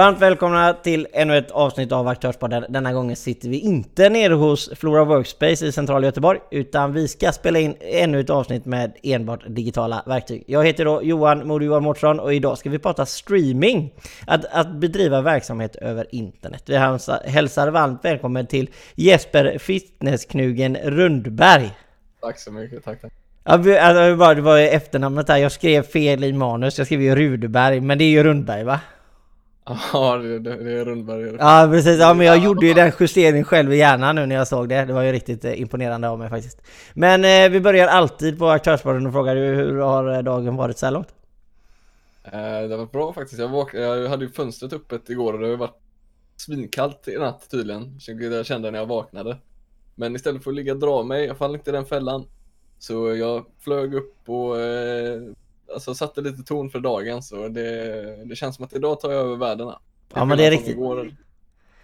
Varmt välkomna till ännu ett avsnitt av Aktörspodden. Denna gången sitter vi inte nere hos Flora Workspace i centrala Göteborg, utan vi ska spela in ännu ett avsnitt med enbart digitala verktyg. Jag heter då Johan Modo Johan Mårtsson och idag ska vi prata streaming. Att, att bedriva verksamhet över internet. Vi hälsar varmt välkommen till Jesper Fitnessknugen Rundberg. Tack så mycket, tack. tack. Alltså, det var efternamnet där, jag skrev fel i manus, jag skrev ju Rudberg, men det är ju Rundberg va? Ja, det, det, är Rundberg. Ja, precis. Ja, men jag gjorde ju den justeringen själv i hjärnan nu när jag såg det. Det var ju riktigt eh, imponerande av mig faktiskt. Men eh, vi börjar alltid på Aktörsbaden och frågar hur har eh, dagen varit så här långt? Eh, det var bra faktiskt. Jag, vak- jag hade ju fönstret öppet igår och det har varit svinkallt i natt tydligen. Jag kände när jag vaknade. Men istället för att ligga och dra mig, jag faller inte i den fällan. Så jag flög upp och eh, alltså satte lite ton för dagen så det, det känns som att idag tar jag över värdena. Ja men det är riktigt. Igår,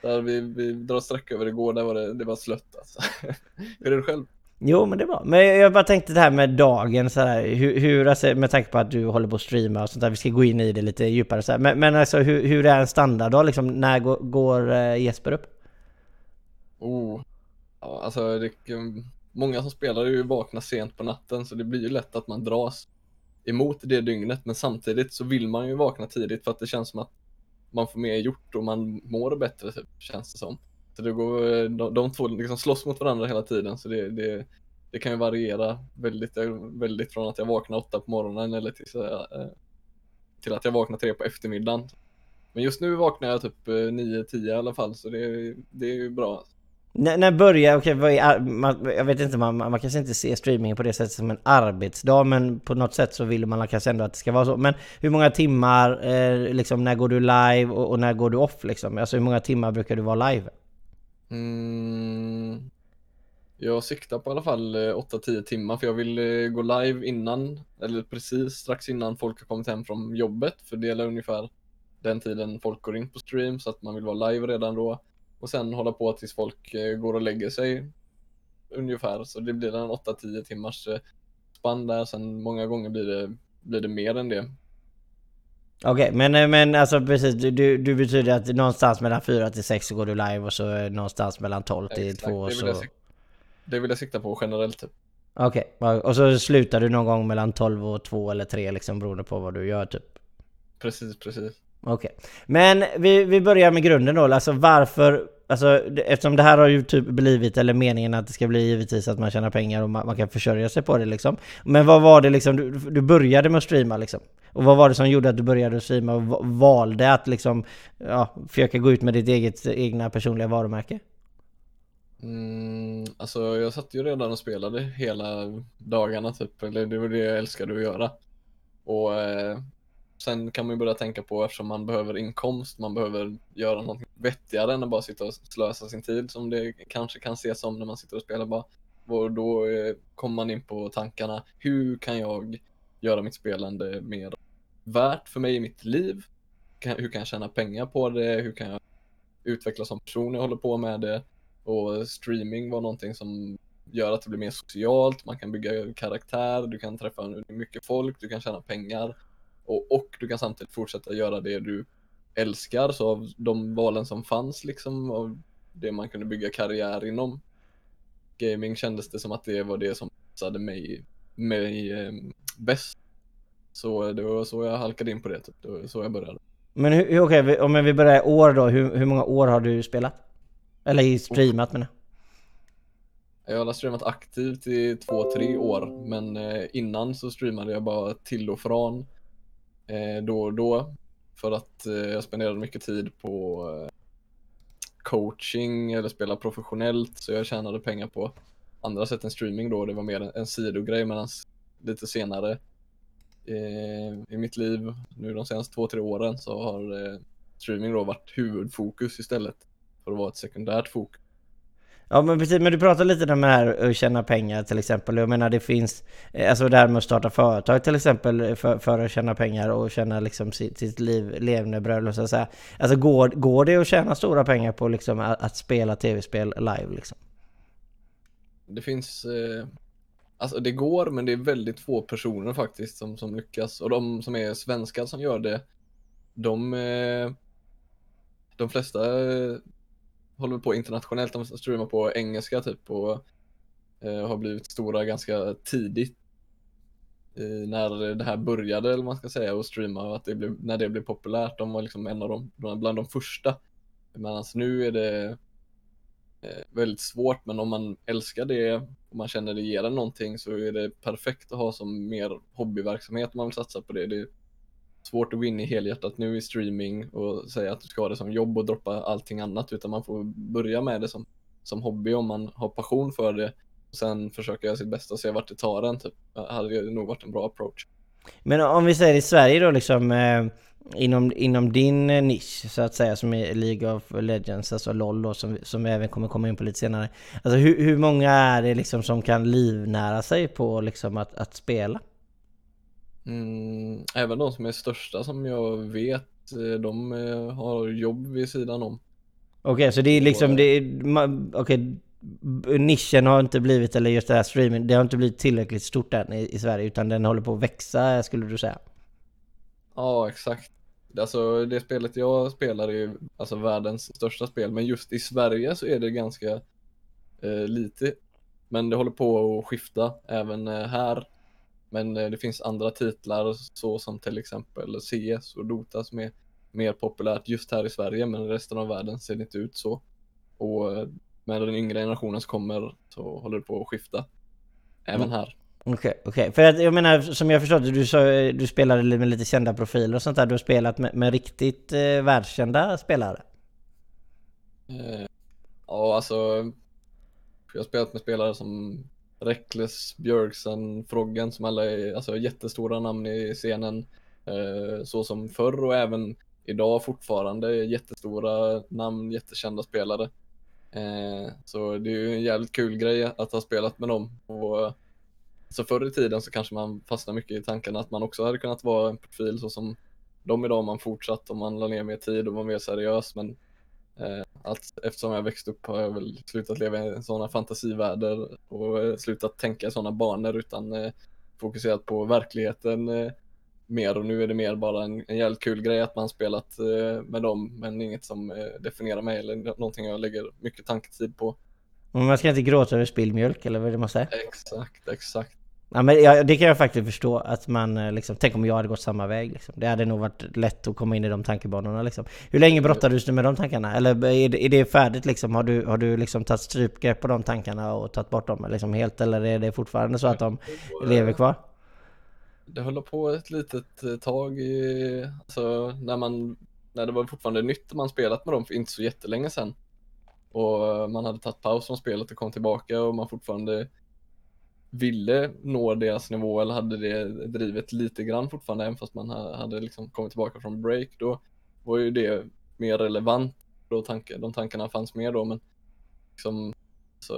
där vi, vi drar streck över igår, där var det, det var slött alltså. Hur är det själv? Jo men det bra. Men jag bara tänkte det här med dagen så här, hur, hur alltså, med tanke på att du håller på att streama och sånt där, vi ska gå in i det lite djupare så här. Men, men alltså hur, hur är en standarddag liksom? När går, går eh, Jesper upp? Oh, ja, alltså det, många som spelar är ju vakna sent på natten så det blir ju lätt att man dras emot det dygnet men samtidigt så vill man ju vakna tidigt för att det känns som att man får mer gjort och man mår bättre typ, känns det som. Så det går, de, de två liksom slåss mot varandra hela tiden så det, det, det kan ju variera väldigt, väldigt från att jag vaknar åtta på morgonen eller till, äh, till att jag vaknar tre på eftermiddagen. Men just nu vaknar jag typ eh, 9-10 i alla fall så det, det är ju bra. När, när börjar, okej, okay, jag vet inte, man, man kanske inte ser streamingen på det sättet som en arbetsdag, men på något sätt så vill man kanske ändå att det ska vara så. Men hur många timmar, eh, liksom, när går du live och, och, när går du off liksom? Alltså hur många timmar brukar du vara live? Mm, jag siktar på i alla fall eh, 8-10 timmar, för jag vill eh, gå live innan, eller precis strax innan folk har kommit hem från jobbet, för det är ungefär den tiden folk går in på stream, så att man vill vara live redan då och sen hålla på tills folk eh, går och lägger sig ungefär. Så det blir en 8-10 timmars eh, spann där. Sen många gånger blir det, blir det mer än det. Okej, okay, men, eh, men alltså precis, du, du betyder att någonstans mellan 4 till 6 så går du live och så någonstans mellan 12 till Exakt, 2 så... Det, det vill jag sikta på generellt typ. Okej, okay. och så slutar du någon gång mellan 12 och 2 eller 3 liksom beroende på vad du gör typ? Precis, precis. Okej. Okay. Men vi, vi börjar med grunden då, alltså varför Alltså eftersom det här har ju typ blivit, eller meningen att det ska bli givetvis att man tjänar pengar och man, man kan försörja sig på det liksom. Men vad var det liksom, du, du, började med att streama liksom? Och vad var det som gjorde att du började streama och valde att liksom, ja, försöka gå ut med ditt eget egna personliga varumärke? Mm, alltså jag satt ju redan och spelade hela dagarna typ, eller det var det jag älskade att göra. Och eh, Sen kan man ju börja tänka på eftersom man behöver inkomst, man behöver göra något vettigare än att bara sitta och slösa sin tid som det kanske kan ses som när man sitter och spelar bara. Och då eh, kommer man in på tankarna, hur kan jag göra mitt spelande mer värt för mig i mitt liv? Hur kan jag tjäna pengar på det? Hur kan jag utvecklas som person när jag håller på med det? Och streaming var någonting som gör att det blir mer socialt, man kan bygga karaktär, du kan träffa mycket folk, du kan tjäna pengar och, och du kan samtidigt fortsätta göra det du älskar. Så av de valen som fanns liksom, av det man kunde bygga karriär inom gaming kändes det som att det var det som passade mig, mig eh, bäst. Så det var så jag halkade in på det, typ. det var så jag började. Men hur, okej, okay, om vi börjar i år då, hur, hur många år har du spelat? Eller streamat menar jag har streamat aktivt i två, tre år, men eh, innan så streamade jag bara till och från Eh, då och då. För att eh, jag spenderade mycket tid på eh, coaching eller spela professionellt så jag tjänade pengar på andra sätt än streaming då. Det var mer en, en sidogrej medan lite senare eh, i mitt liv, nu de senaste två, tre åren så har eh, streaming då varit huvudfokus istället för att vara ett sekundärt fokus. Ja men precis, men du pratar lite om det här att tjäna pengar till exempel. Jag menar det finns, eh, alltså det här med att starta företag till exempel eh, för, för att tjäna pengar och tjäna liksom sitt, sitt liv, levebröd och så att säga. Alltså går, går det att tjäna stora pengar på liksom att, att spela tv-spel live liksom? Det finns, eh, alltså det går men det är väldigt få personer faktiskt som, som lyckas och de som är svenskar som gör det, de eh, de flesta eh, håller på internationellt, de streamar på engelska typ och eh, har blivit stora ganska tidigt i, när det här började eller man ska säga och streama och att det blev, när det blev populärt. De var liksom en av de, bland de första. Medan alltså nu är det eh, väldigt svårt men om man älskar det och man känner det ger en någonting så är det perfekt att ha som mer hobbyverksamhet om man vill satsa på det. Det är svårt att gå in i helhjärtat nu i streaming och säga att du ska ha det som jobb och droppa allting annat utan man får börja med det som, som hobby om man har passion för det och sen försöka göra sitt bästa och se vart det tar en typ. Det hade nog varit en bra approach. Men om vi säger i Sverige då liksom eh, inom, inom din eh, nisch så att säga som är League of Legends, alltså LOL då som, som vi även kommer komma in på lite senare. Alltså hur, hur många är det liksom som kan livnära sig på liksom att, att spela? Mm, även de som är största som jag vet, eh, de eh, har jobb vid sidan om. Okej, okay, så det är liksom, det är, okay, nischen har inte blivit, eller just det här streaming, det har inte blivit tillräckligt stort än i, i Sverige utan den håller på att växa skulle du säga? Ja, exakt. Alltså det spelet jag spelar är alltså världens största spel, men just i Sverige så är det ganska eh, lite. Men det håller på att skifta även eh, här. Men eh, det finns andra titlar så som till exempel CS och Dota som är mer populärt just här i Sverige, men i resten av världen ser det inte ut så. Och eh, med den yngre generationen som kommer så håller det på att skifta. Även mm. här. Okej, okay, okej. Okay. För att jag menar, som jag förstått du sa, du spelade med lite kända profiler och sånt där. Du har spelat med, med riktigt eh, världskända spelare? Eh, ja, alltså. Jag har spelat med spelare som Reckless, Björksen, Froggen som alla är alltså, jättestora namn i scenen. Eh, så som förr och även idag fortfarande jättestora namn, jättekända spelare. Eh, så det är ju en jävligt kul grej att ha spelat med dem. Och, så förr i tiden så kanske man fastnar mycket i tanken att man också hade kunnat vara en profil så som de idag om man fortsatt om man la ner mer tid och var mer seriös. Men eh, allt, eftersom jag växt upp har jag väl slutat leva i sådana fantasivärldar och eh, slutat tänka i sådana banor utan eh, fokuserat på verkligheten eh, mer och nu är det mer bara en, en jävligt kul grej att man spelat eh, med dem men inget som eh, definierar mig eller någonting jag lägger mycket tanketid på. Men man ska inte gråta över spillmjölk eller vad är det man säger? Exakt, exakt. Ja, men ja, det kan jag faktiskt förstå att man eh, liksom, tänk om jag hade gått samma väg liksom. Det hade nog varit lätt att komma in i de tankebanorna liksom. Hur länge brottades du med de tankarna? Eller är det, är det färdigt liksom? Har du, har du liksom tagit strypgrepp på de tankarna och tagit bort dem liksom helt? Eller är det fortfarande så att de lever kvar? det höll på ett litet eh, tag i, alltså när man, när det var fortfarande nytt och man spelat med dem för inte så jättelänge sedan. Och man hade tagit paus från spelet och kom tillbaka och man fortfarande ville nå deras nivå eller hade det drivet lite grann fortfarande även fast man hade liksom kommit tillbaka från break då var ju det mer relevant då tanke, de tankarna fanns mer då men liksom så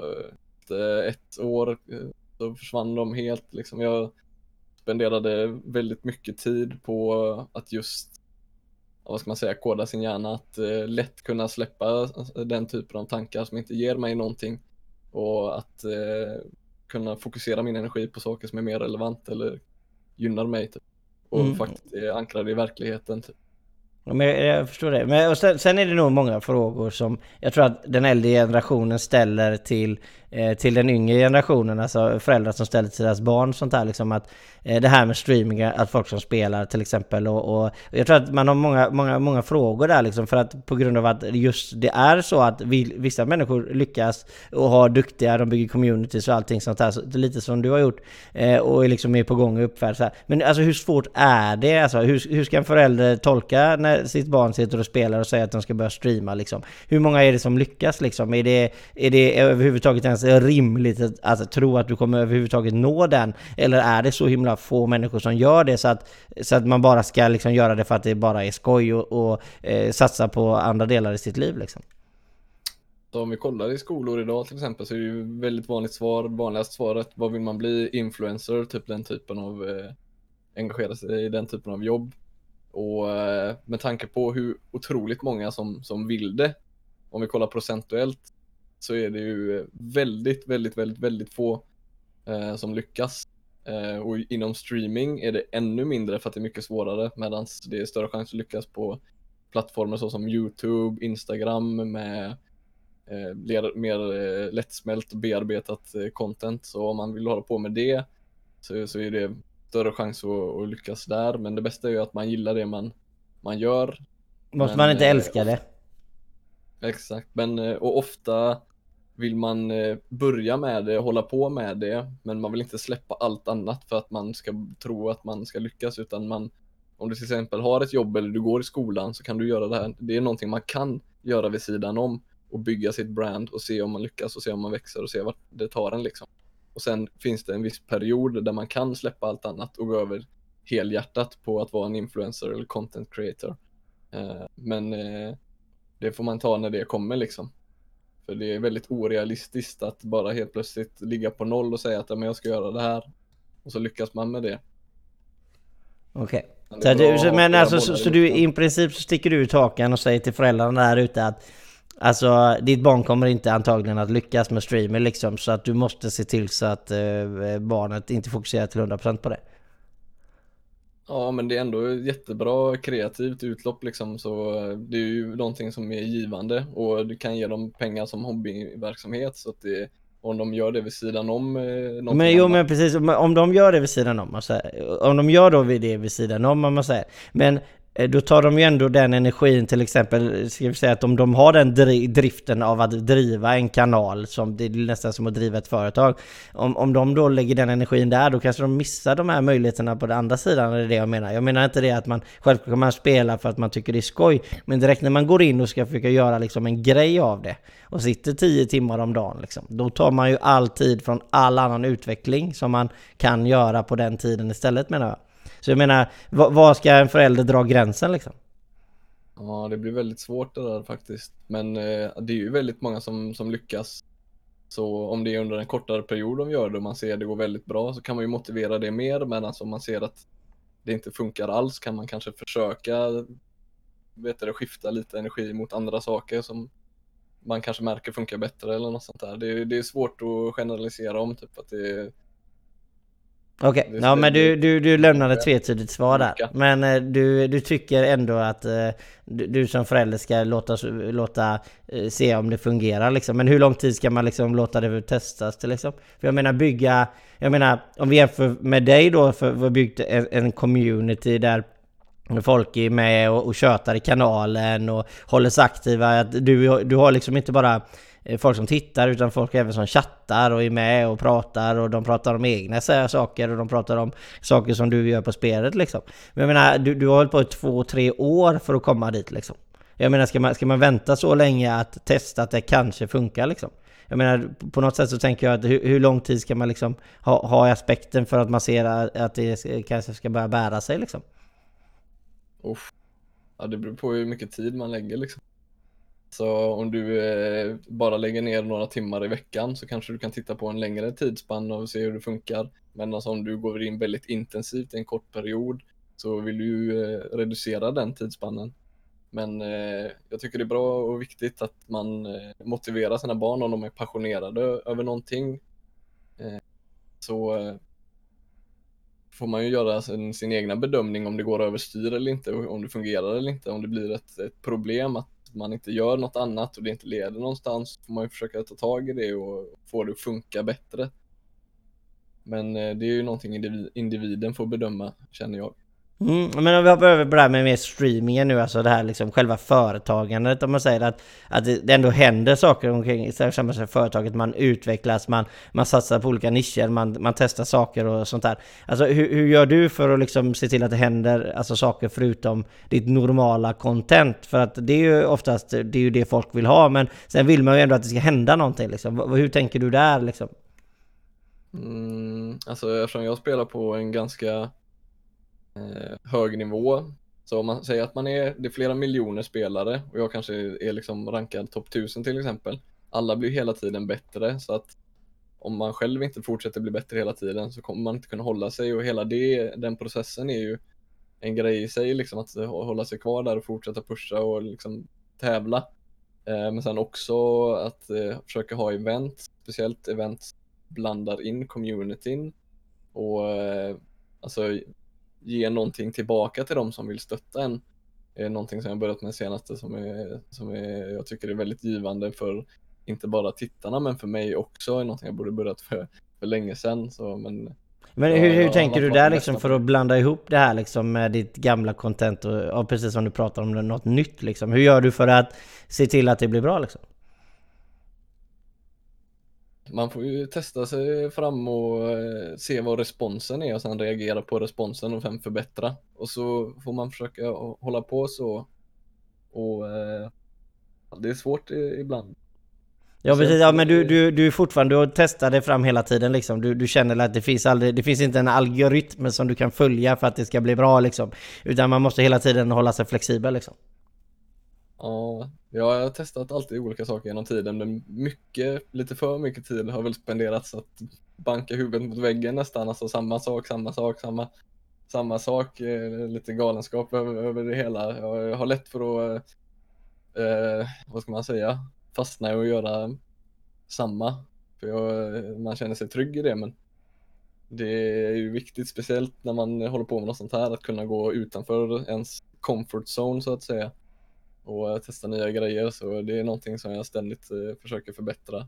eh, ett år eh, så försvann de helt liksom. Jag spenderade väldigt mycket tid på att just, vad ska man säga, koda sin hjärna, att eh, lätt kunna släppa eh, den typen av tankar som inte ger mig någonting och att eh, kunna fokusera min energi på saker som är mer relevant eller gynnar mig typ. och mm. faktiskt är ankrade i verkligheten. Typ. Men jag förstår det. Men sen, sen, är det nog många frågor som jag tror att den äldre generationen ställer till, eh, till den yngre generationen, alltså föräldrar som ställer till deras barn sånt här liksom att eh, det här med streaming, att folk som spelar till exempel och, och, jag tror att man har många, många, många frågor där liksom för att på grund av att just det är så att vi, vissa människor lyckas och har duktiga, de bygger communities och allting sånt här. så, lite som du har gjort eh, och är liksom är på gång och uppfärd så här. Men alltså hur svårt är det? Alltså, hur, hur ska en förälder tolka när sitt barn sitter och spelar och säger att de ska börja streama liksom. Hur många är det som lyckas liksom? Är det, är det överhuvudtaget ens rimligt att, att tro att du kommer överhuvudtaget nå den? Eller är det så himla få människor som gör det så att, så att man bara ska liksom göra det för att det bara är skoj och, och eh, satsa på andra delar i sitt liv liksom? Så om vi kollar i skolor idag till exempel så är det ju väldigt vanligt svar, vanligast svaret, vad vill man bli? Influencer, typ den typen av eh, engagera sig i den typen av jobb. Och eh, med tanke på hur otroligt många som, som vill det, om vi kollar procentuellt, så är det ju väldigt, väldigt, väldigt, väldigt få eh, som lyckas. Eh, och inom streaming är det ännu mindre för att det är mycket svårare, medan det är större chans att lyckas på plattformar såsom Youtube, Instagram med eh, mer, mer eh, lättsmält och bearbetat eh, content. Så om man vill hålla på med det så, så är det större chans att, att lyckas där. Men det bästa är ju att man gillar det man, man gör. Måste Men, man inte eh, älska det? Exakt, men eh, och ofta vill man eh, börja med det, hålla på med det, men man vill inte släppa allt annat för att man ska tro att man ska lyckas, utan man, om du till exempel har ett jobb eller du går i skolan så kan du göra det här. Det är någonting man kan göra vid sidan om och bygga sitt brand och se om man lyckas och se om man växer och se vart det tar en liksom. Och sen finns det en viss period där man kan släppa allt annat och gå över helhjärtat på att vara en influencer eller content creator. Eh, men eh, det får man ta när det kommer liksom. För det är väldigt orealistiskt att bara helt plötsligt ligga på noll och säga att "Ja, men jag ska göra det här. Och så lyckas man med det. Okej. Men det Så, du, men alltså, så, så du i princip så sticker du ut hakan och säger till föräldrarna där ute att Alltså ditt barn kommer inte antagligen att lyckas med streamer liksom så att du måste se till så att eh, barnet inte fokuserar till 100% på det. Ja, men det är ändå jättebra kreativt utlopp liksom, så eh, det är ju någonting som är givande och du kan ge dem pengar som hobbyverksamhet så att det, om de gör det vid sidan om eh, Men jo annat. men precis, om- de gör det vid sidan om, alltså, om de gör då det vid sidan om om man säger. Men Eh, då tar de ju ändå den energin till exempel, ska vi säga att om de har den driften av att driva en kanal, som det är nästan som att driva ett företag. Om, om de då lägger den energin där, då kanske de missar de här möjligheterna på den andra sidan, är det det jag menar. Jag menar inte det att man självklart kan man spela för att man tycker det är skoj, men direkt när man går in och ska försöka göra liksom en grej av det och sitter tio timmar om dagen liksom, då tar man ju all tid från all annan utveckling som man kan göra på den tiden istället menar jag. Så jag menar, var ska en förälder dra gränsen liksom? Ja, det blir väldigt svårt det där faktiskt. Men eh, det är ju väldigt många som, som lyckas. Så om det är under en kortare period de gör det och man ser att det går väldigt bra så kan man ju motivera det mer. Men alltså om man ser att det inte funkar alls kan man kanske försöka vet du, skifta lite energi mot andra saker som man kanske märker funkar bättre eller något sånt där. Det, är- det är svårt att generalisera om typ att det är Okej, Det ja men du, du, du lämnade ett tvetydigt svar där. Men eh, du, du tycker ändå att eh, du, du som förälder ska låta, låta eh, se om det fungerar liksom. Men hur lång tid ska man liksom låta det testas till liksom? För jag menar bygga, jag menar om vi jämför med dig då för vi har byggt en, en community där folk är med och, och tjötar i kanalen och håller sig aktiva. Att du, du har liksom inte bara Eh, folk som tittar utan folk även som chattar och är med och pratar och de pratar om egna så här saker och de pratar om saker som du gör på spelet liksom. Men jag menar, du, du har hållit på i två, tre år för att komma dit liksom. Jag menar, ska man, ska man vänta så länge att testa att det kanske funkar liksom? Jag menar, på något sätt så tänker jag att hur, hur lång tid ska man liksom ha, ha i aspekten för att man ser att det kanske ska börja bära sig liksom? Uff. Ja, det beror på hur mycket tid man lägger liksom. Så om du eh, bara lägger ner några timmar i veckan så kanske du kan titta på en längre tidsspann och se hur det funkar. Men alltså om du går in väldigt intensivt i en kort period så vill du ju eh, reducera den tidsspannen. Men eh, jag tycker det är bra och viktigt att man eh, motiverar sina barn om de är passionerade över någonting. Eh, så eh, får man ju göra sin, sin egna bedömning om det går överstyr eller inte, och om det fungerar eller inte. Om det blir ett, ett problem att man inte gör något annat och det inte leder någonstans får man ju försöka ta tag i det och få det att funka bättre. Men eh, det är ju någonting individen får bedöma, känner jag. Mm, men om vi hoppar över på det här med mer streamingen nu, alltså det här liksom själva företagandet, om man säger att, att det ändå händer saker omkring så företaget, man utvecklas, man, man satsar på olika nischer, man, man testar saker och sånt där. Alltså hur, hur gör du för att liksom se till att det händer alltså, saker förutom ditt normala content? För att det är ju oftast det, är ju det folk vill ha, men sen vill man ju ändå att det ska hända någonting liksom. Hur tänker du där liksom? Mm, alltså eftersom jag spelar på en ganska Eh, hög nivå så om man säger att man är, det är flera miljoner spelare och jag kanske är liksom rankad topp 1000 till exempel. Alla blir hela tiden bättre så att om man själv inte fortsätter bli bättre hela tiden så kommer man inte kunna hålla sig och hela det, den processen är ju en grej i sig liksom att hålla sig kvar där och fortsätta pusha och liksom tävla. Eh, men sen också att eh, försöka ha event, speciellt event blandar in communityn och eh, alltså ge någonting tillbaka till de som vill stötta en. är någonting som jag börjat med senaste som, är, som är, jag tycker är väldigt givande för inte bara tittarna men för mig också är någonting jag borde börjat för, för länge sedan. Så, men men hur, hur tänker du där liksom för att blanda ihop det här liksom med ditt gamla content och, och precis som du pratar om något nytt liksom. Hur gör du för att se till att det blir bra liksom? Man får ju testa sig fram och eh, se vad responsen är och sen reagera på responsen och sen förbättra. Och så får man försöka hålla på så. Och eh, det är svårt ibland. Ja precis, ja, men du, du, du är fortfarande, du testar det fram hela tiden liksom. Du, du känner att det finns aldrig, det finns inte en algoritm som du kan följa för att det ska bli bra liksom. Utan man måste hela tiden hålla sig flexibel liksom. Ja, jag har testat alltid olika saker genom tiden men mycket, lite för mycket tid har väl spenderats att banka huvudet mot väggen nästan, alltså samma sak, samma sak, samma, samma sak, eh, lite galenskap över, över det hela. Jag har lätt för att, eh, vad ska man säga, fastna i att göra samma. För jag, man känner sig trygg i det men det är ju viktigt, speciellt när man håller på med något sånt här, att kunna gå utanför ens comfort zone så att säga och testa nya grejer så det är någonting som jag ständigt eh, försöker förbättra.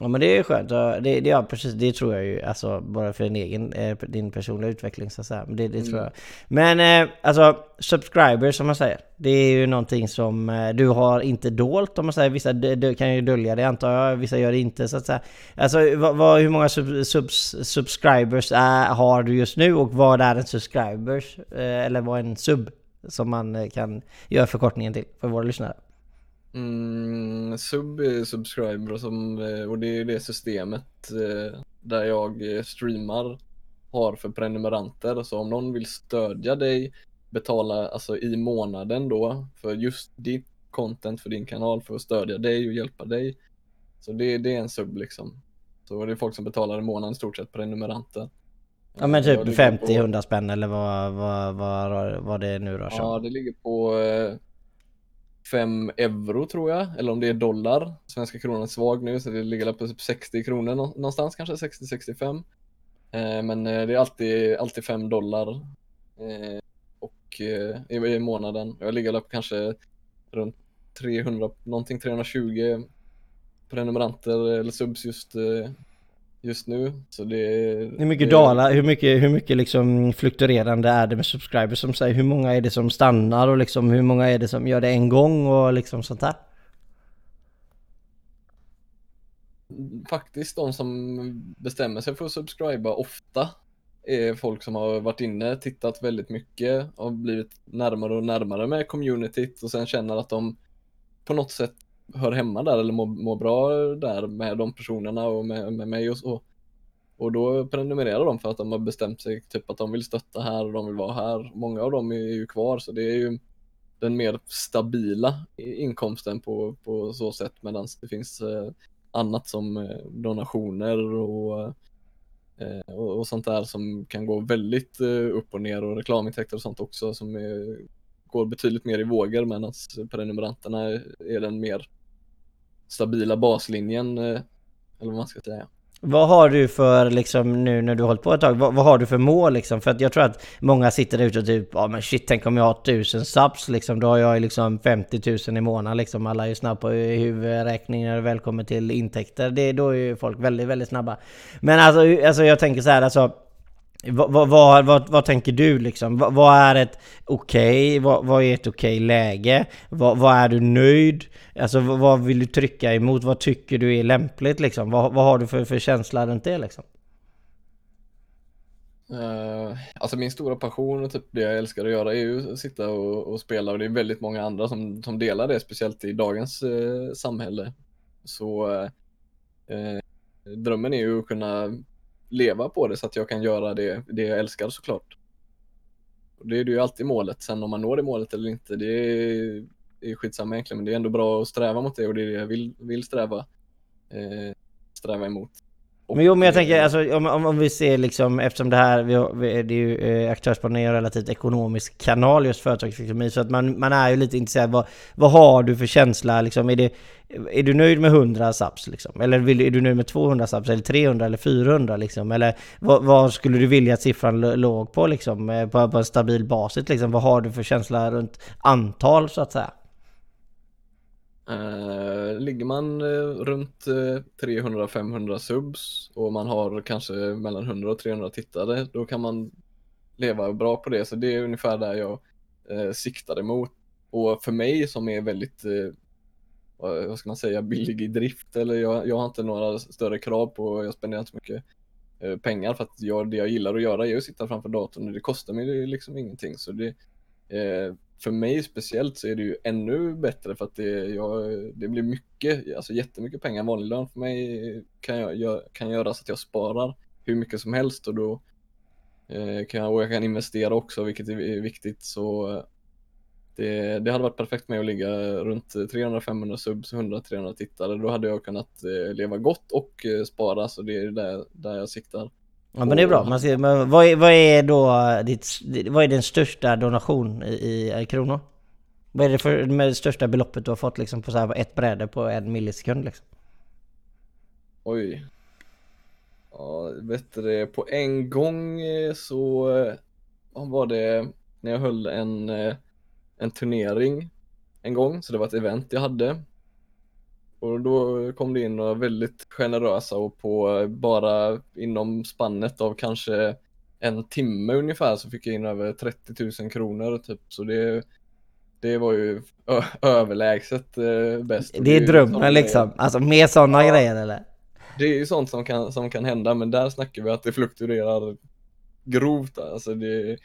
Ja men det är skönt. Det, det, ja, precis, det tror jag ju. Alltså bara för din egen, eh, din personliga utveckling så att säga. Det, det mm. tror jag. Men eh, alltså subscribers som man säger. Det är ju någonting som du har inte dolt om man säger. Vissa kan ju dölja det antar jag. Vissa gör det inte så att säga. Alltså vad, vad, hur många sub, subs, subscribers är, har du just nu och vad är en subscribers? Eller vad är en sub? Som man eh, kan göra förkortningen till för våra lyssnare. Mm, sub är subscriber som, eh, och det är det systemet eh, där jag streamar har för prenumeranter. Så om någon vill stödja dig, betala alltså i månaden då för just ditt content för din kanal för att stödja dig och hjälpa dig. Så det, det är en sub liksom. Så det är folk som betalar i månaden i stort sett prenumeranter. Ja men typ 50-100 på... spänn eller vad, vad, vad, vad det nu rör sig Ja det ligger på 5 eh, euro tror jag, eller om det är dollar. Svenska kronan är svag nu så det ligger på typ 60 kronor någonstans kanske, 60-65. Eh, men eh, det är alltid, alltid 5 dollar och i, i månaden. Jag ligger på kanske runt 300, någonting 320 prenumeranter eller subs just just nu. Så det, hur mycket det, dalar, hur mycket, hur mycket liksom fluktuerande är det med subscribers som säger hur många är det som stannar och liksom hur många är det som gör det en gång och liksom sånt där? Faktiskt de som bestämmer sig för att subscriba ofta är folk som har varit inne, tittat väldigt mycket och blivit närmare och närmare med communityt och sen känner att de på något sätt hör hemma där eller mår, mår bra där med de personerna och med, med mig och så. Och då prenumererar de för att de har bestämt sig typ att de vill stötta här och de vill vara här. Många av dem är ju kvar så det är ju den mer stabila inkomsten på, på så sätt medan det finns eh, annat som eh, donationer och, eh, och, och, sånt där som kan gå väldigt eh, upp och ner och reklamintäkter och sånt också som är, går betydligt mer i vågor medan prenumeranterna är den mer stabila baslinjen, eh, eller vad man ska säga. Vad har du för, liksom nu när du har hållit på ett tag, vad, vad, har du för mål liksom? För att jag tror att många sitter där ute och typ, ja men shit, tänk om jag har tusen subs liksom, då har jag liksom 50 000 i månaden liksom. Alla är ju snabba på huvudräkning när det väl kommer till intäkter. Det, då är ju folk väldigt, väldigt snabba. Men alltså, alltså jag tänker så här, alltså vad, vad, vad, vad, tänker du liksom? Vad, är ett okej? Okay? Vad, är ett okej okay läge? Vad, är du nöjd? Alltså vad vill du trycka emot? Vad tycker du är lämpligt liksom? Vad, har du för, för känsla runt det liksom? Uh, alltså min stora passion och typ det jag älskar att göra är ju att sitta och, och spela och det är väldigt många andra som, som delar det, speciellt i dagens uh, samhälle. Så uh, drömmen är ju att kunna leva på det så att jag kan göra det, det jag älskar såklart. Och det är ju alltid målet. Sen om man når det målet eller inte, det är, är skitsamma egentligen. Men det är ändå bra att sträva mot det och det är det jag vill, vill sträva, eh, sträva emot. Men jo men jag tänker alltså om, om, om vi ser liksom eftersom det här, vi, har, vi, det är ju eh, Aktörsbanan är en relativt ekonomisk kanal just företagsekonomi så att man, man är ju lite intresserad vad, vad har du för känsla liksom? Är, det, är du nöjd med 100 subs liksom? Eller vill, är du nöjd med 200 subs eller 300 eller 400 liksom? Eller vad, vad skulle du vilja att siffran låg på liksom? Eh, på, på en stabil basis liksom? Vad har du för känsla runt antal så att säga? Uh, ligger man eh, runt eh, 300-500 subs och man har kanske mellan 100 och 300 tittare, då kan man leva bra på det. Så det är ungefär där jag eh, siktar emot. Och för mig som är väldigt, eh, vad ska man säga, billig i drift, eller jag, jag har inte några större krav på, jag spenderar inte så mycket pengar för att jag, det jag gillar att göra är att sitta framför datorn och det kostar mig liksom ingenting. Så det, för mig speciellt så är det ju ännu bättre för att det, jag, det blir mycket, alltså jättemycket pengar. Vanlig lön för mig kan, jag, kan göra så att jag sparar hur mycket som helst och då eh, kan jag, och jag kan investera också vilket är viktigt. Så eh, det, det hade varit perfekt med att ligga runt 300-500 subs, 100-300 tittare. Då hade jag kunnat eh, leva gott och eh, spara så det är där, där jag siktar. Ja men det är bra. Man ser, men vad, är, vad är då ditt, vad är din största donation i, i kronor? Vad är det för med det största beloppet du har fått liksom på så här ett bräde på en millisekund liksom? Oj. Ja, vet du på en gång eh, så eh, var det när jag höll en, eh, en turnering en gång, så det var ett event jag hade. Och då kom det in några väldigt generösa och på bara inom spannet av kanske en timme ungefär så fick jag in över 30 000 kronor typ. Så det, det var ju överlägset eh, bäst. Det är drömmen liksom, alltså med sådana ja, grejer eller? Det är ju sånt som kan, som kan hända men där snackar vi att det fluktuerar grovt alltså det,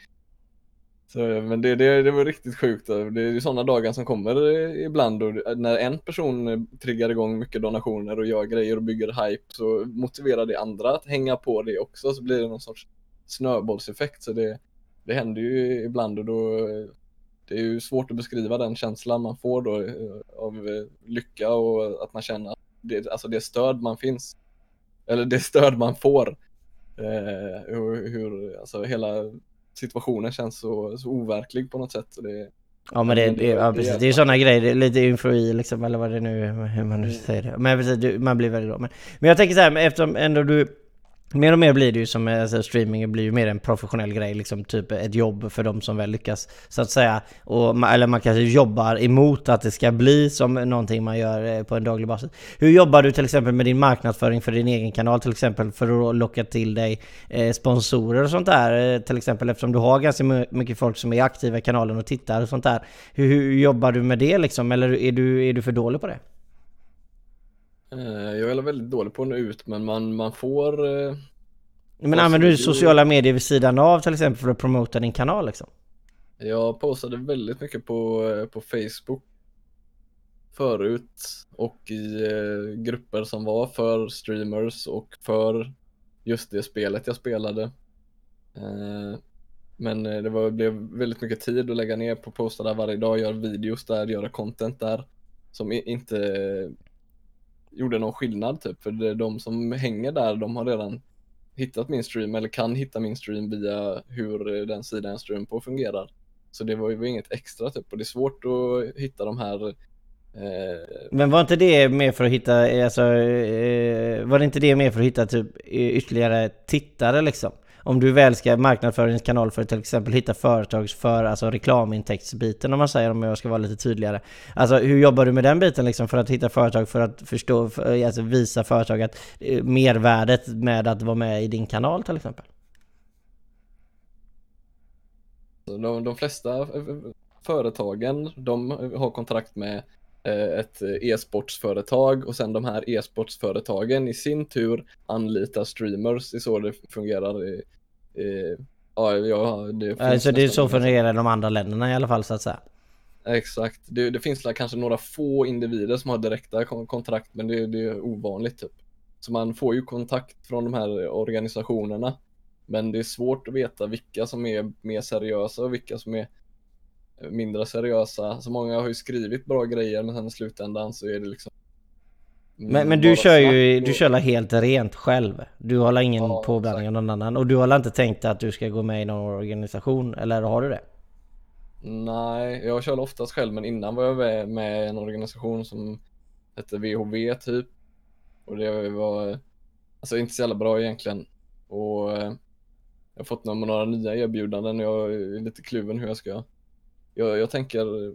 så, men det, det, det var riktigt sjukt. Det är sådana dagar som kommer ibland och när en person triggar igång mycket donationer och gör grejer och bygger hype så motiverar det andra att hänga på det också så blir det någon sorts snöbollseffekt. Så det, det händer ju ibland och då det är ju svårt att beskriva den känslan man får då eh, av eh, lycka och att man känner att det, alltså det stöd man finns eller det stöd man får. Eh, hur, hur, alltså hela situationen känns så, så overklig på något sätt. det, Ja men det, det, ja, precis. det är ju sådana grejer, lite eufori liksom eller vad det nu hur man nu mm. säger det. Men precis, man blir väldigt glad. Men, men jag tänker så här, eftersom ändå du Mer och mer blir det ju som eh, alltså, streaming blir ju mer en professionell grej, liksom typ ett jobb för de som väl lyckas så att säga. Och, eller man kanske jobbar emot att det ska bli som någonting man gör eh, på en daglig basis. Hur jobbar du till exempel med din marknadsföring för din egen kanal till exempel för att locka till dig eh, sponsorer och sånt där? Eh, till exempel eftersom du har ganska mycket folk som är aktiva i kanalen och tittar och sånt där. Hur, hur jobbar du med det liksom? Eller är du, är du för dålig på det? Eh, jag är väldigt dålig på att nå ut men man, man får... Eh, men använder du sociala medier vid sidan av till exempel för att promota din kanal liksom? Jag postade väldigt mycket på, eh, på Facebook förut och i eh, grupper som var för streamers och för just det spelet jag spelade. Eh, men det var, blev väldigt mycket tid att lägga ner på att posta där varje dag, göra videos där, göra content där som inte gjorde någon skillnad typ. För de som hänger där, de har redan hittat min stream eller kan hitta min stream via hur den sidan jag streamar på fungerar. Så det var ju inget extra typ och det är svårt att hitta de här eh... Men var inte det mer för att hitta, eh, alltså, eh, var det inte det mer för att hitta typ eh, ytterligare tittare liksom? Om du väl ska marknadsföra din kanal för att till exempel hitta företags för alltså reklamintäktsbiten om man säger om jag ska vara lite tydligare. Alltså hur jobbar du med den biten liksom för att hitta företag för att förstå, för, alltså visa företag att eh, mervärdet med att vara med i din kanal till exempel? De, de flesta företagen, de har kontrakt med eh, ett e-sportsföretag och sen de här e-sportsföretagen i sin tur anlitar streamers. Det är så det fungerar. I, ja, ja, det alltså det är så fungerar de andra länderna i alla fall så att säga. Exakt. Det, det finns kanske några få individer som har direkta kontrakt men det, det är ovanligt typ. Så man får ju kontakt från de här organisationerna. Men det är svårt att veta vilka som är mer seriösa och vilka som är mindre seriösa. Så många har ju skrivit bra grejer men sen i slutändan så är det liksom Men, men du kör ju, du kör helt rent själv? Du har ingen Ja, påblandning av någon annan? Och du har inte tänkt att du ska gå med i någon organisation? Eller har du det? Nej, jag kör oftast själv men innan var jag med- med i en organisation som hette VHV typ. Och det var alltså inte så jävla bra egentligen. Och eh, jag har fått några, några nya erbjudanden och jag är lite kluven hur jag ska. Jag, jag tänker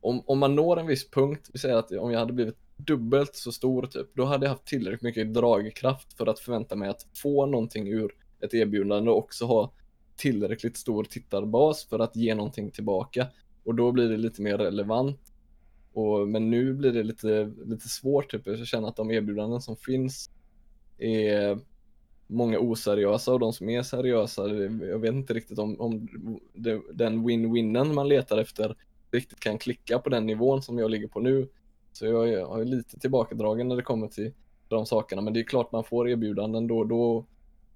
om, om man når en viss punkt, vi säger att om jag hade blivit dubbelt så stor typ, då hade jag haft tillräckligt mycket dragkraft för att förvänta mig att få någonting ur ett erbjudande och också ha tillräckligt stor tittarbas för att ge någonting tillbaka. Och då blir det lite mer relevant. Och, men nu blir det lite, lite svårt, typ. jag känner att de erbjudanden som finns är många oseriösa och de som är seriösa, jag vet inte riktigt om, om det, den win-winnen man letar efter riktigt kan klicka på den nivån som jag ligger på nu. Så jag är, jag är lite tillbakadragen när det kommer till de sakerna, men det är klart man får erbjudanden då och då.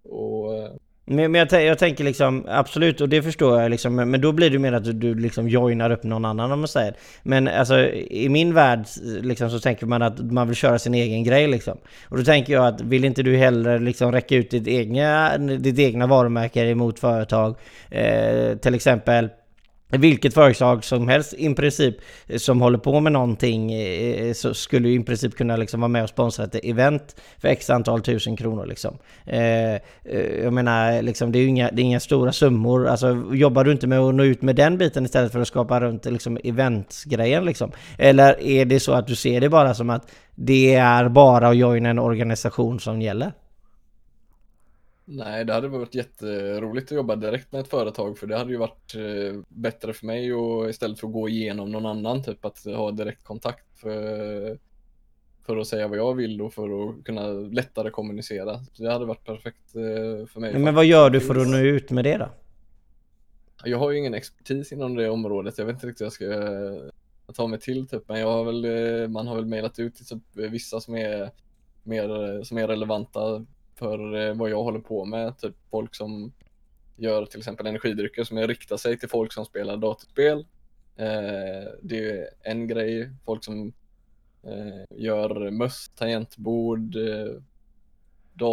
Och eh, Men, men jag, jag tänker liksom, absolut, och det förstår jag liksom, men men då blir det mer att du, du liksom joinar upp någon annan om man säger. Men alltså i min värld liksom, så tänker man att man vill köra sin egen grej liksom. Och då tänker jag att vill inte du hellre liksom räcka ut ditt egna, ditt egna varumärke emot företag? Eh, till exempel vilket företag som helst i princip som håller på med någonting eh, eh, så skulle ju i princip kunna liksom vara med och sponsra ett event för x antal tusen kronor liksom. Eh, jag menar, liksom, det är ju inga, det är inga stora summor. Alltså, jobbar du inte med att nå ut med den biten istället för att skapa runt liksom, eventsgrejen liksom? Eller är det så att du ser det bara som att det är bara att joina en organisation som gäller? Nej, det hade varit jätteroligt att jobba direkt med ett företag för det hade ju varit eh, bättre för mig och istället för att gå igenom någon annan, typ att ha direkt kontakt för, för att säga vad jag vill och för att kunna lättare kommunicera. Det hade varit perfekt eh, för mig. Men vad gör du för att nå ut med det då? Jag har ju ingen expertis inom det området. Jag vet inte riktigt hur jag ska ta mig till typ, men jag har väl, eh, man har väl mejlat ut till typ vissa som är mer, som är relevanta för eh, vad jag håller på med. Typ folk som gör till exempel energidrycker som riktar sig till folk som spelar datorspel. Eh, det är en grej. Folk som eh, gör möss, tangentbord,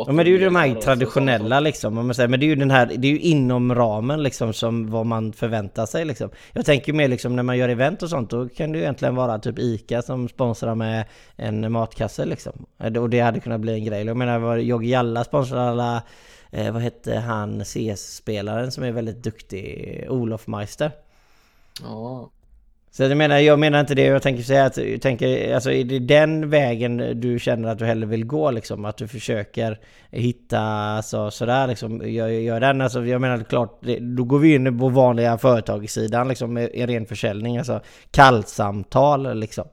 Ja men det är ju de här traditionella liksom, om man säger. Men det är ju den här, det är ju inom ramen liksom som vad man förväntar sig liksom. Jag tänker mer liksom när man gör event och sånt, då kan det ju egentligen vara typ ICA som sponsrar med en matkasse liksom. Eh, Och det hade kunnat bli en grej. Jag menar, Jogge Jalla sponsrar alla, eh, vad hette han CS-spelaren som är väldigt duktig, Olof Meister. Ja, så jag menar, jag menar inte det, jag tänker säga att, jag tänker, alltså är det den vägen du känner att du hellre vill gå liksom? Att du försöker hitta, alltså sådär liksom, gör, gör den, alltså jag menar klart, det, då går vi in på vanliga företagssidan liksom, i ren försäljning, alltså kallsamtal liksom.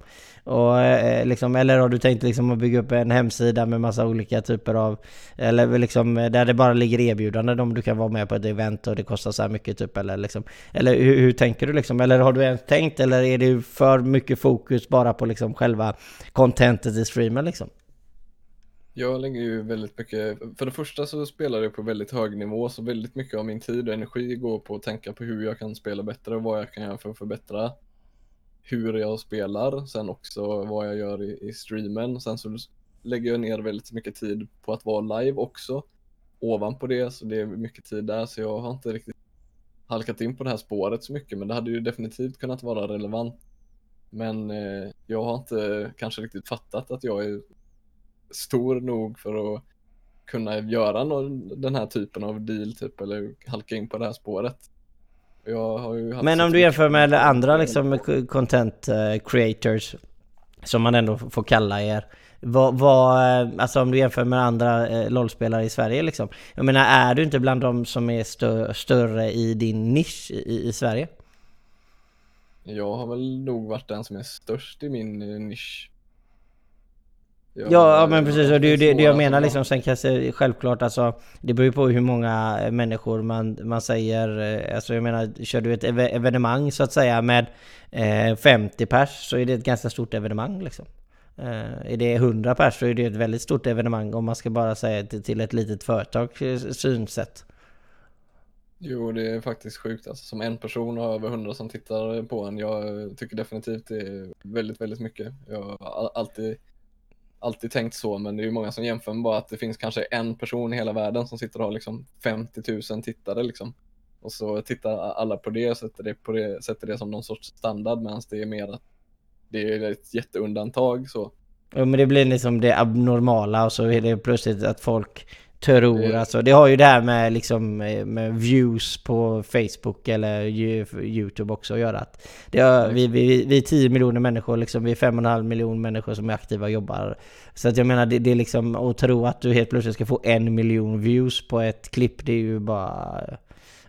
Och eh, liksom, eller har du tänkt liksom att bygga upp en hemsida med massa olika typer av Eller liksom eh, där det bara ligger erbjudanden om du kan vara med på ett event och det kostar så här mycket typ eller liksom Eller hur, hur tänker du liksom? Eller har du ens tänkt eller är det för mycket fokus bara på liksom själva contentet i streamen liksom? Jag lägger ju väldigt mycket, för det första så spelar jag på väldigt hög nivå så väldigt mycket av min tid och energi går på att tänka på hur jag kan spela bättre och vad jag kan göra för att förbättra hur jag spelar, sen också vad jag gör i, i streamen. Sen så lägger jag ner väldigt mycket tid på att vara live också. Ovanpå det så det är mycket tid där så jag har inte riktigt halkat in på det här spåret så mycket men det hade ju definitivt kunnat vara relevant. Men eh, jag har inte kanske riktigt fattat att jag är stor nog för att kunna göra någon, den här typen av deal typ eller halka in på det här spåret. Jag har ju haft men om du jämför med andra liksom content eh, creators Som man ändå får kalla er vad, vad, eh, alltså om du jämför med andra eh, LOL-spelare i Sverige liksom Jag menar, är du inte bland de som är stö större i din nisch i, i Sverige? Jag har väl nog varit den som är störst i min nisch. Ja, ja men precis, och det är det, det jag menar liksom. Sen kanske självklart alltså Det beror ju på hur många eh, människor man, man säger eh, Alltså jag menar, kör du ett eve- evenemang så att säga med eh, 50 pers så är det ett ganska stort evenemang liksom. Eh, är det 100 pers så är det ett väldigt stort evenemang om man ska bara säga till, till ett litet företag eh, synsätt. Jo, det är faktiskt sjukt alltså. Som en person har över hundra som tittar på en. Jag tycker definitivt det är väldigt, väldigt mycket. Jag har all- alltid, alltid tänkt så, men det är ju många som jämför med bara att det finns kanske en person i hela världen som sitter och har liksom 50 000 tittare liksom. Och så tittar alla på det och sätter det, på det, sätter det som någon sorts standard medan det är mer att det är ett jätteundantag så. Ja men det blir liksom det abnormala och så är det plötsligt att folk tror det... alltså. Det har ju det här med liksom eh, med views på Facebook eller Youtube också att göra. Att det har, vi, vi, vi är 10 miljoner människor liksom, vi är 5,5 miljoner människor som är aktiva och jobbar. Så att jag menar det, det är liksom att tro att du helt plötsligt ska få en miljon views på ett klipp, det är ju bara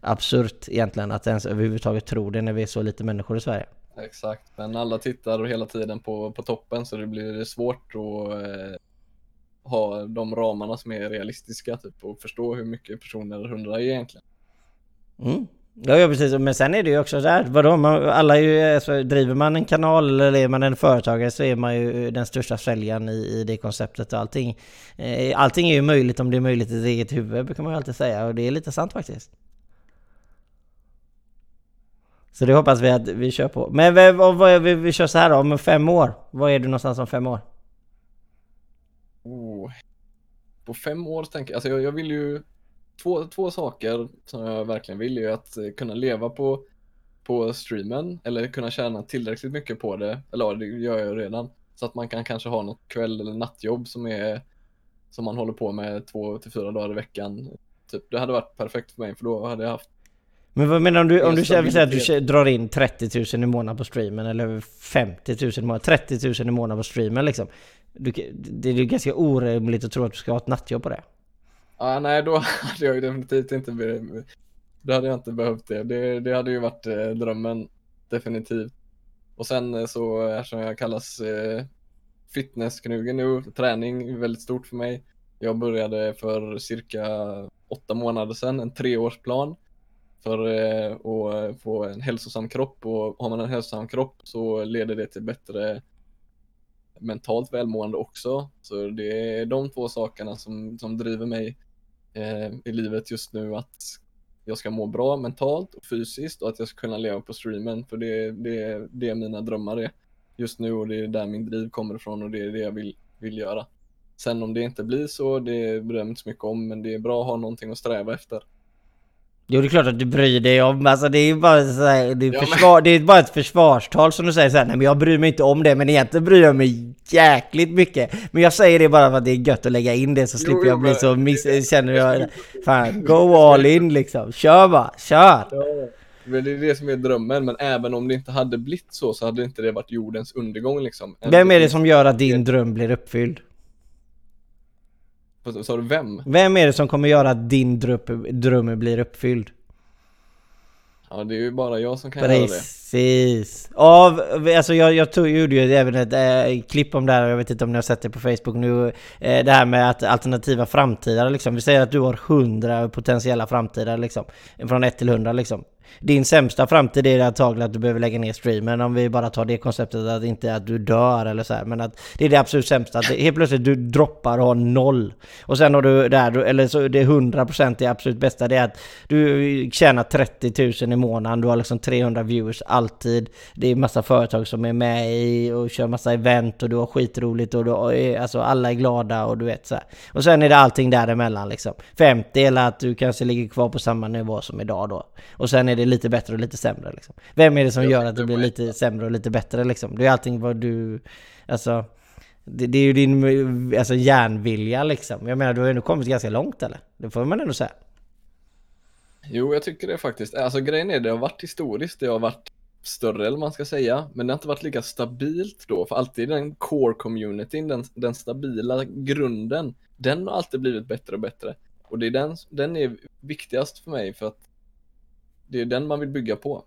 absurt egentligen att ens överhuvudtaget tro det när vi är så lite människor i Sverige. Exakt, men alla tittar hela tiden på, på toppen så det blir svårt att eh, ha de ramarna som är realistiska typ och förstå hur mycket personer hundra är egentligen. Mm. Ja, ja precis, men sen är det ju också där, vadå, man, alla är ju, alltså, driver man en kanal eller är man en företagare så är man ju den största säljaren i, i det konceptet och allting. Eh, allting är ju möjligt om det är möjligt i sitt eget huvud brukar man ju alltid säga och det är lite sant faktiskt. Så det hoppas vi att vi kör på. Men vad, vad, vi, vi kör så här då, om fem år. Var är du någonstans om fem år? Oh. På fem år tänker jag, alltså jag, jag vill ju två, två saker som jag verkligen vill är att kunna leva på, på streamen eller kunna tjäna tillräckligt mycket på det, eller ja, det gör jag redan. Så att man kan kanske ha något kväll eller nattjobb som är som man håller på med två till fyra dagar i veckan. Typ, det hade varit perfekt för mig för då hade jag haft men vad menar du om du säger att du drar in 30 000 i månaden på streamen eller 50 000 i månaden, 30 000 i månaden på streamen liksom. Du, det är ju ganska orimligt att tro att du ska ha ett nattjobb på det. Ja, nej då hade jag ju definitivt inte Då hade jag inte behövt det. Det, det hade ju varit eh, drömmen, definitivt. Och sen eh, så, eftersom jag kallas eh, fitnessknugen nu, träning är väldigt stort för mig. Jag började för cirka åtta månader sedan, en treårsplan för eh, att få en hälsosam kropp och har man en hälsosam kropp så leder det till bättre mentalt välmående också. Så det är de två sakerna som, som driver mig eh, i livet just nu att jag ska må bra mentalt och fysiskt och att jag ska kunna leva på streamen för det, det, det är mina drömmar är just nu och det är där min driv kommer ifrån och det är det jag vill, vill göra. Sen om det inte blir så, det bryr jag mig inte så mycket om men det är bra att ha någonting att sträva efter. Jo det är klart att du bryr dig om, alltså det är ju bara så här, det, är ja, försvar, men... det är bara ett försvarstal som du säger såhär, nej men jag bryr mig inte om det, men egentligen bryr jag mig jäkligt mycket. Men jag säger det bara för att det är gött att lägga in det så jo, slipper jag bli men... så miss, känner jag, fan, go all in liksom, kör bara, kör! Ja, men det är det som är drömmen, men även om det inte hade blivit så så hade inte det varit jordens undergång liksom. Vem är det som gör att din dröm blir uppfylld? Sa du vem? Vem är det som kommer göra att din dröm blir uppfylld? Ja det är ju bara jag som kan Precis. göra det. Precis. Av, alltså jag, jag tog, gjorde ju även ett äh, klipp om det här, jag vet inte om ni har sett det på Facebook nu. Äh, det här med att alternativa framtida liksom. Vi säger att du har 100 potentiella framtida liksom. Från 1 till 100 liksom. Din sämsta framtid är antagligen att du behöver lägga ner streamen om vi bara tar det konceptet att inte att du dör eller så här, Men att det är det absolut sämsta. Att helt plötsligt du droppar och har noll. Och sen har du där, eller så det är 100% det absolut bästa. Det är att du tjänar 30 000 i månaden. Du har liksom 300 viewers alltid. Det är massa företag som är med i och kör massa event och du har skitroligt och du är, alltså alla är glada och du vet så här. Och sen är det allting däremellan liksom. 50 eller att du kanske ligger kvar på samma nivå som idag då. Och sen är det lite bättre och lite sämre liksom. Vem är det som jag gör att det blir lite sämre och lite bättre liksom? Det är allting vad du... Alltså... Det, det är ju din alltså, järnvilja liksom. Jag menar, du har ju ändå kommit ganska långt eller? Det får man ändå säga. Jo, jag tycker det faktiskt. Alltså grejen är det har varit historiskt, det har varit större eller man ska säga, men det har inte varit lika stabilt då, för alltid den core communityn, den, den stabila grunden, den har alltid blivit bättre och bättre. Och det är den, den är viktigast för mig för att det är den man vill bygga på.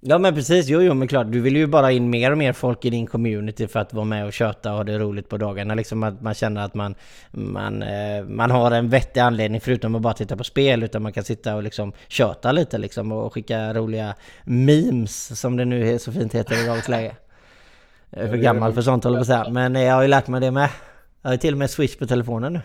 Ja men precis, jo jo men klart, du vill ju bara in mer och mer folk i din community för att vara med och köta och ha det roligt på dagarna. Liksom att man känner att man, man, eh, man har en vettig anledning förutom att bara titta på spel. Utan man kan sitta och liksom köta lite liksom och skicka roliga memes som det nu så fint heter i dagens läge. Jag är för gammal för sånt håller på att säga. Men jag har ju lärt mig det med. Jag har ju till och med Switch på telefonen nu.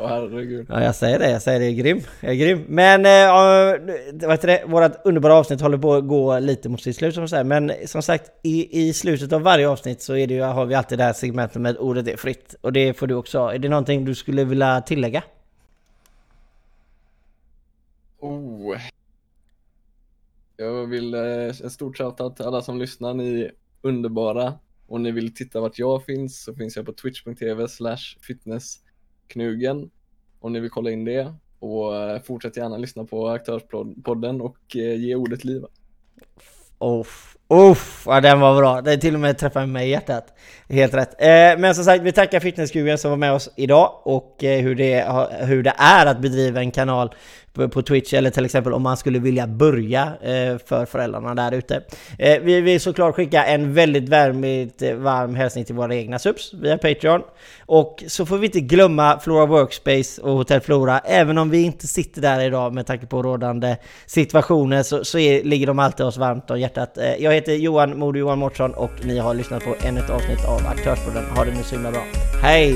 Åh herregud. Ja, jag säger det. Jag säger det. Jag är grym. Jag är grym. Men, äh, vad det? Vårat underbara avsnitt håller på att gå lite mot sitt slut som säger. Men som sagt, i, i slutet av varje avsnitt så är det ju, har vi alltid det här segmentet med ordet är fritt. Och det får du också ha. Är det någonting du skulle vilja tillägga? Oh. Jag vill eh, en stort shoutout till alla som lyssnar. Ni är underbara. Om ni vill titta vart jag finns så finns jag på twitch.tv slash Knugen, Om ni vill kolla in det. Och eh, fortsätt gärna lyssna på Aktörspodden och eh, ge ordet liv. Off. Oh, uff, ja, den var bra. Det till och med träffade mig i hjärtat. Helt rätt. Eh, men som sagt, vi tackar Fitnesskugen som var med oss idag och eh, hur, det, hur det är att bedriva en kanal på Twitch eller till exempel om man skulle vilja börja eh, för föräldrarna där ute. Eh, vi vill såklart skicka en väldigt värmigt eh, varm hälsning till våra egna subs via Patreon. Och så får vi inte glömma Flora Workspace och Hotell Flora. Även om vi inte sitter där idag med tanke på rådande situationer så, så är, ligger de alltid oss varmt om hjärtat. Eh, jag heter Johan Modo Johan Mårtsson och ni har lyssnat på ännu ett avsnitt av Aktörspodden. Ha det nu så himla bra. Hej!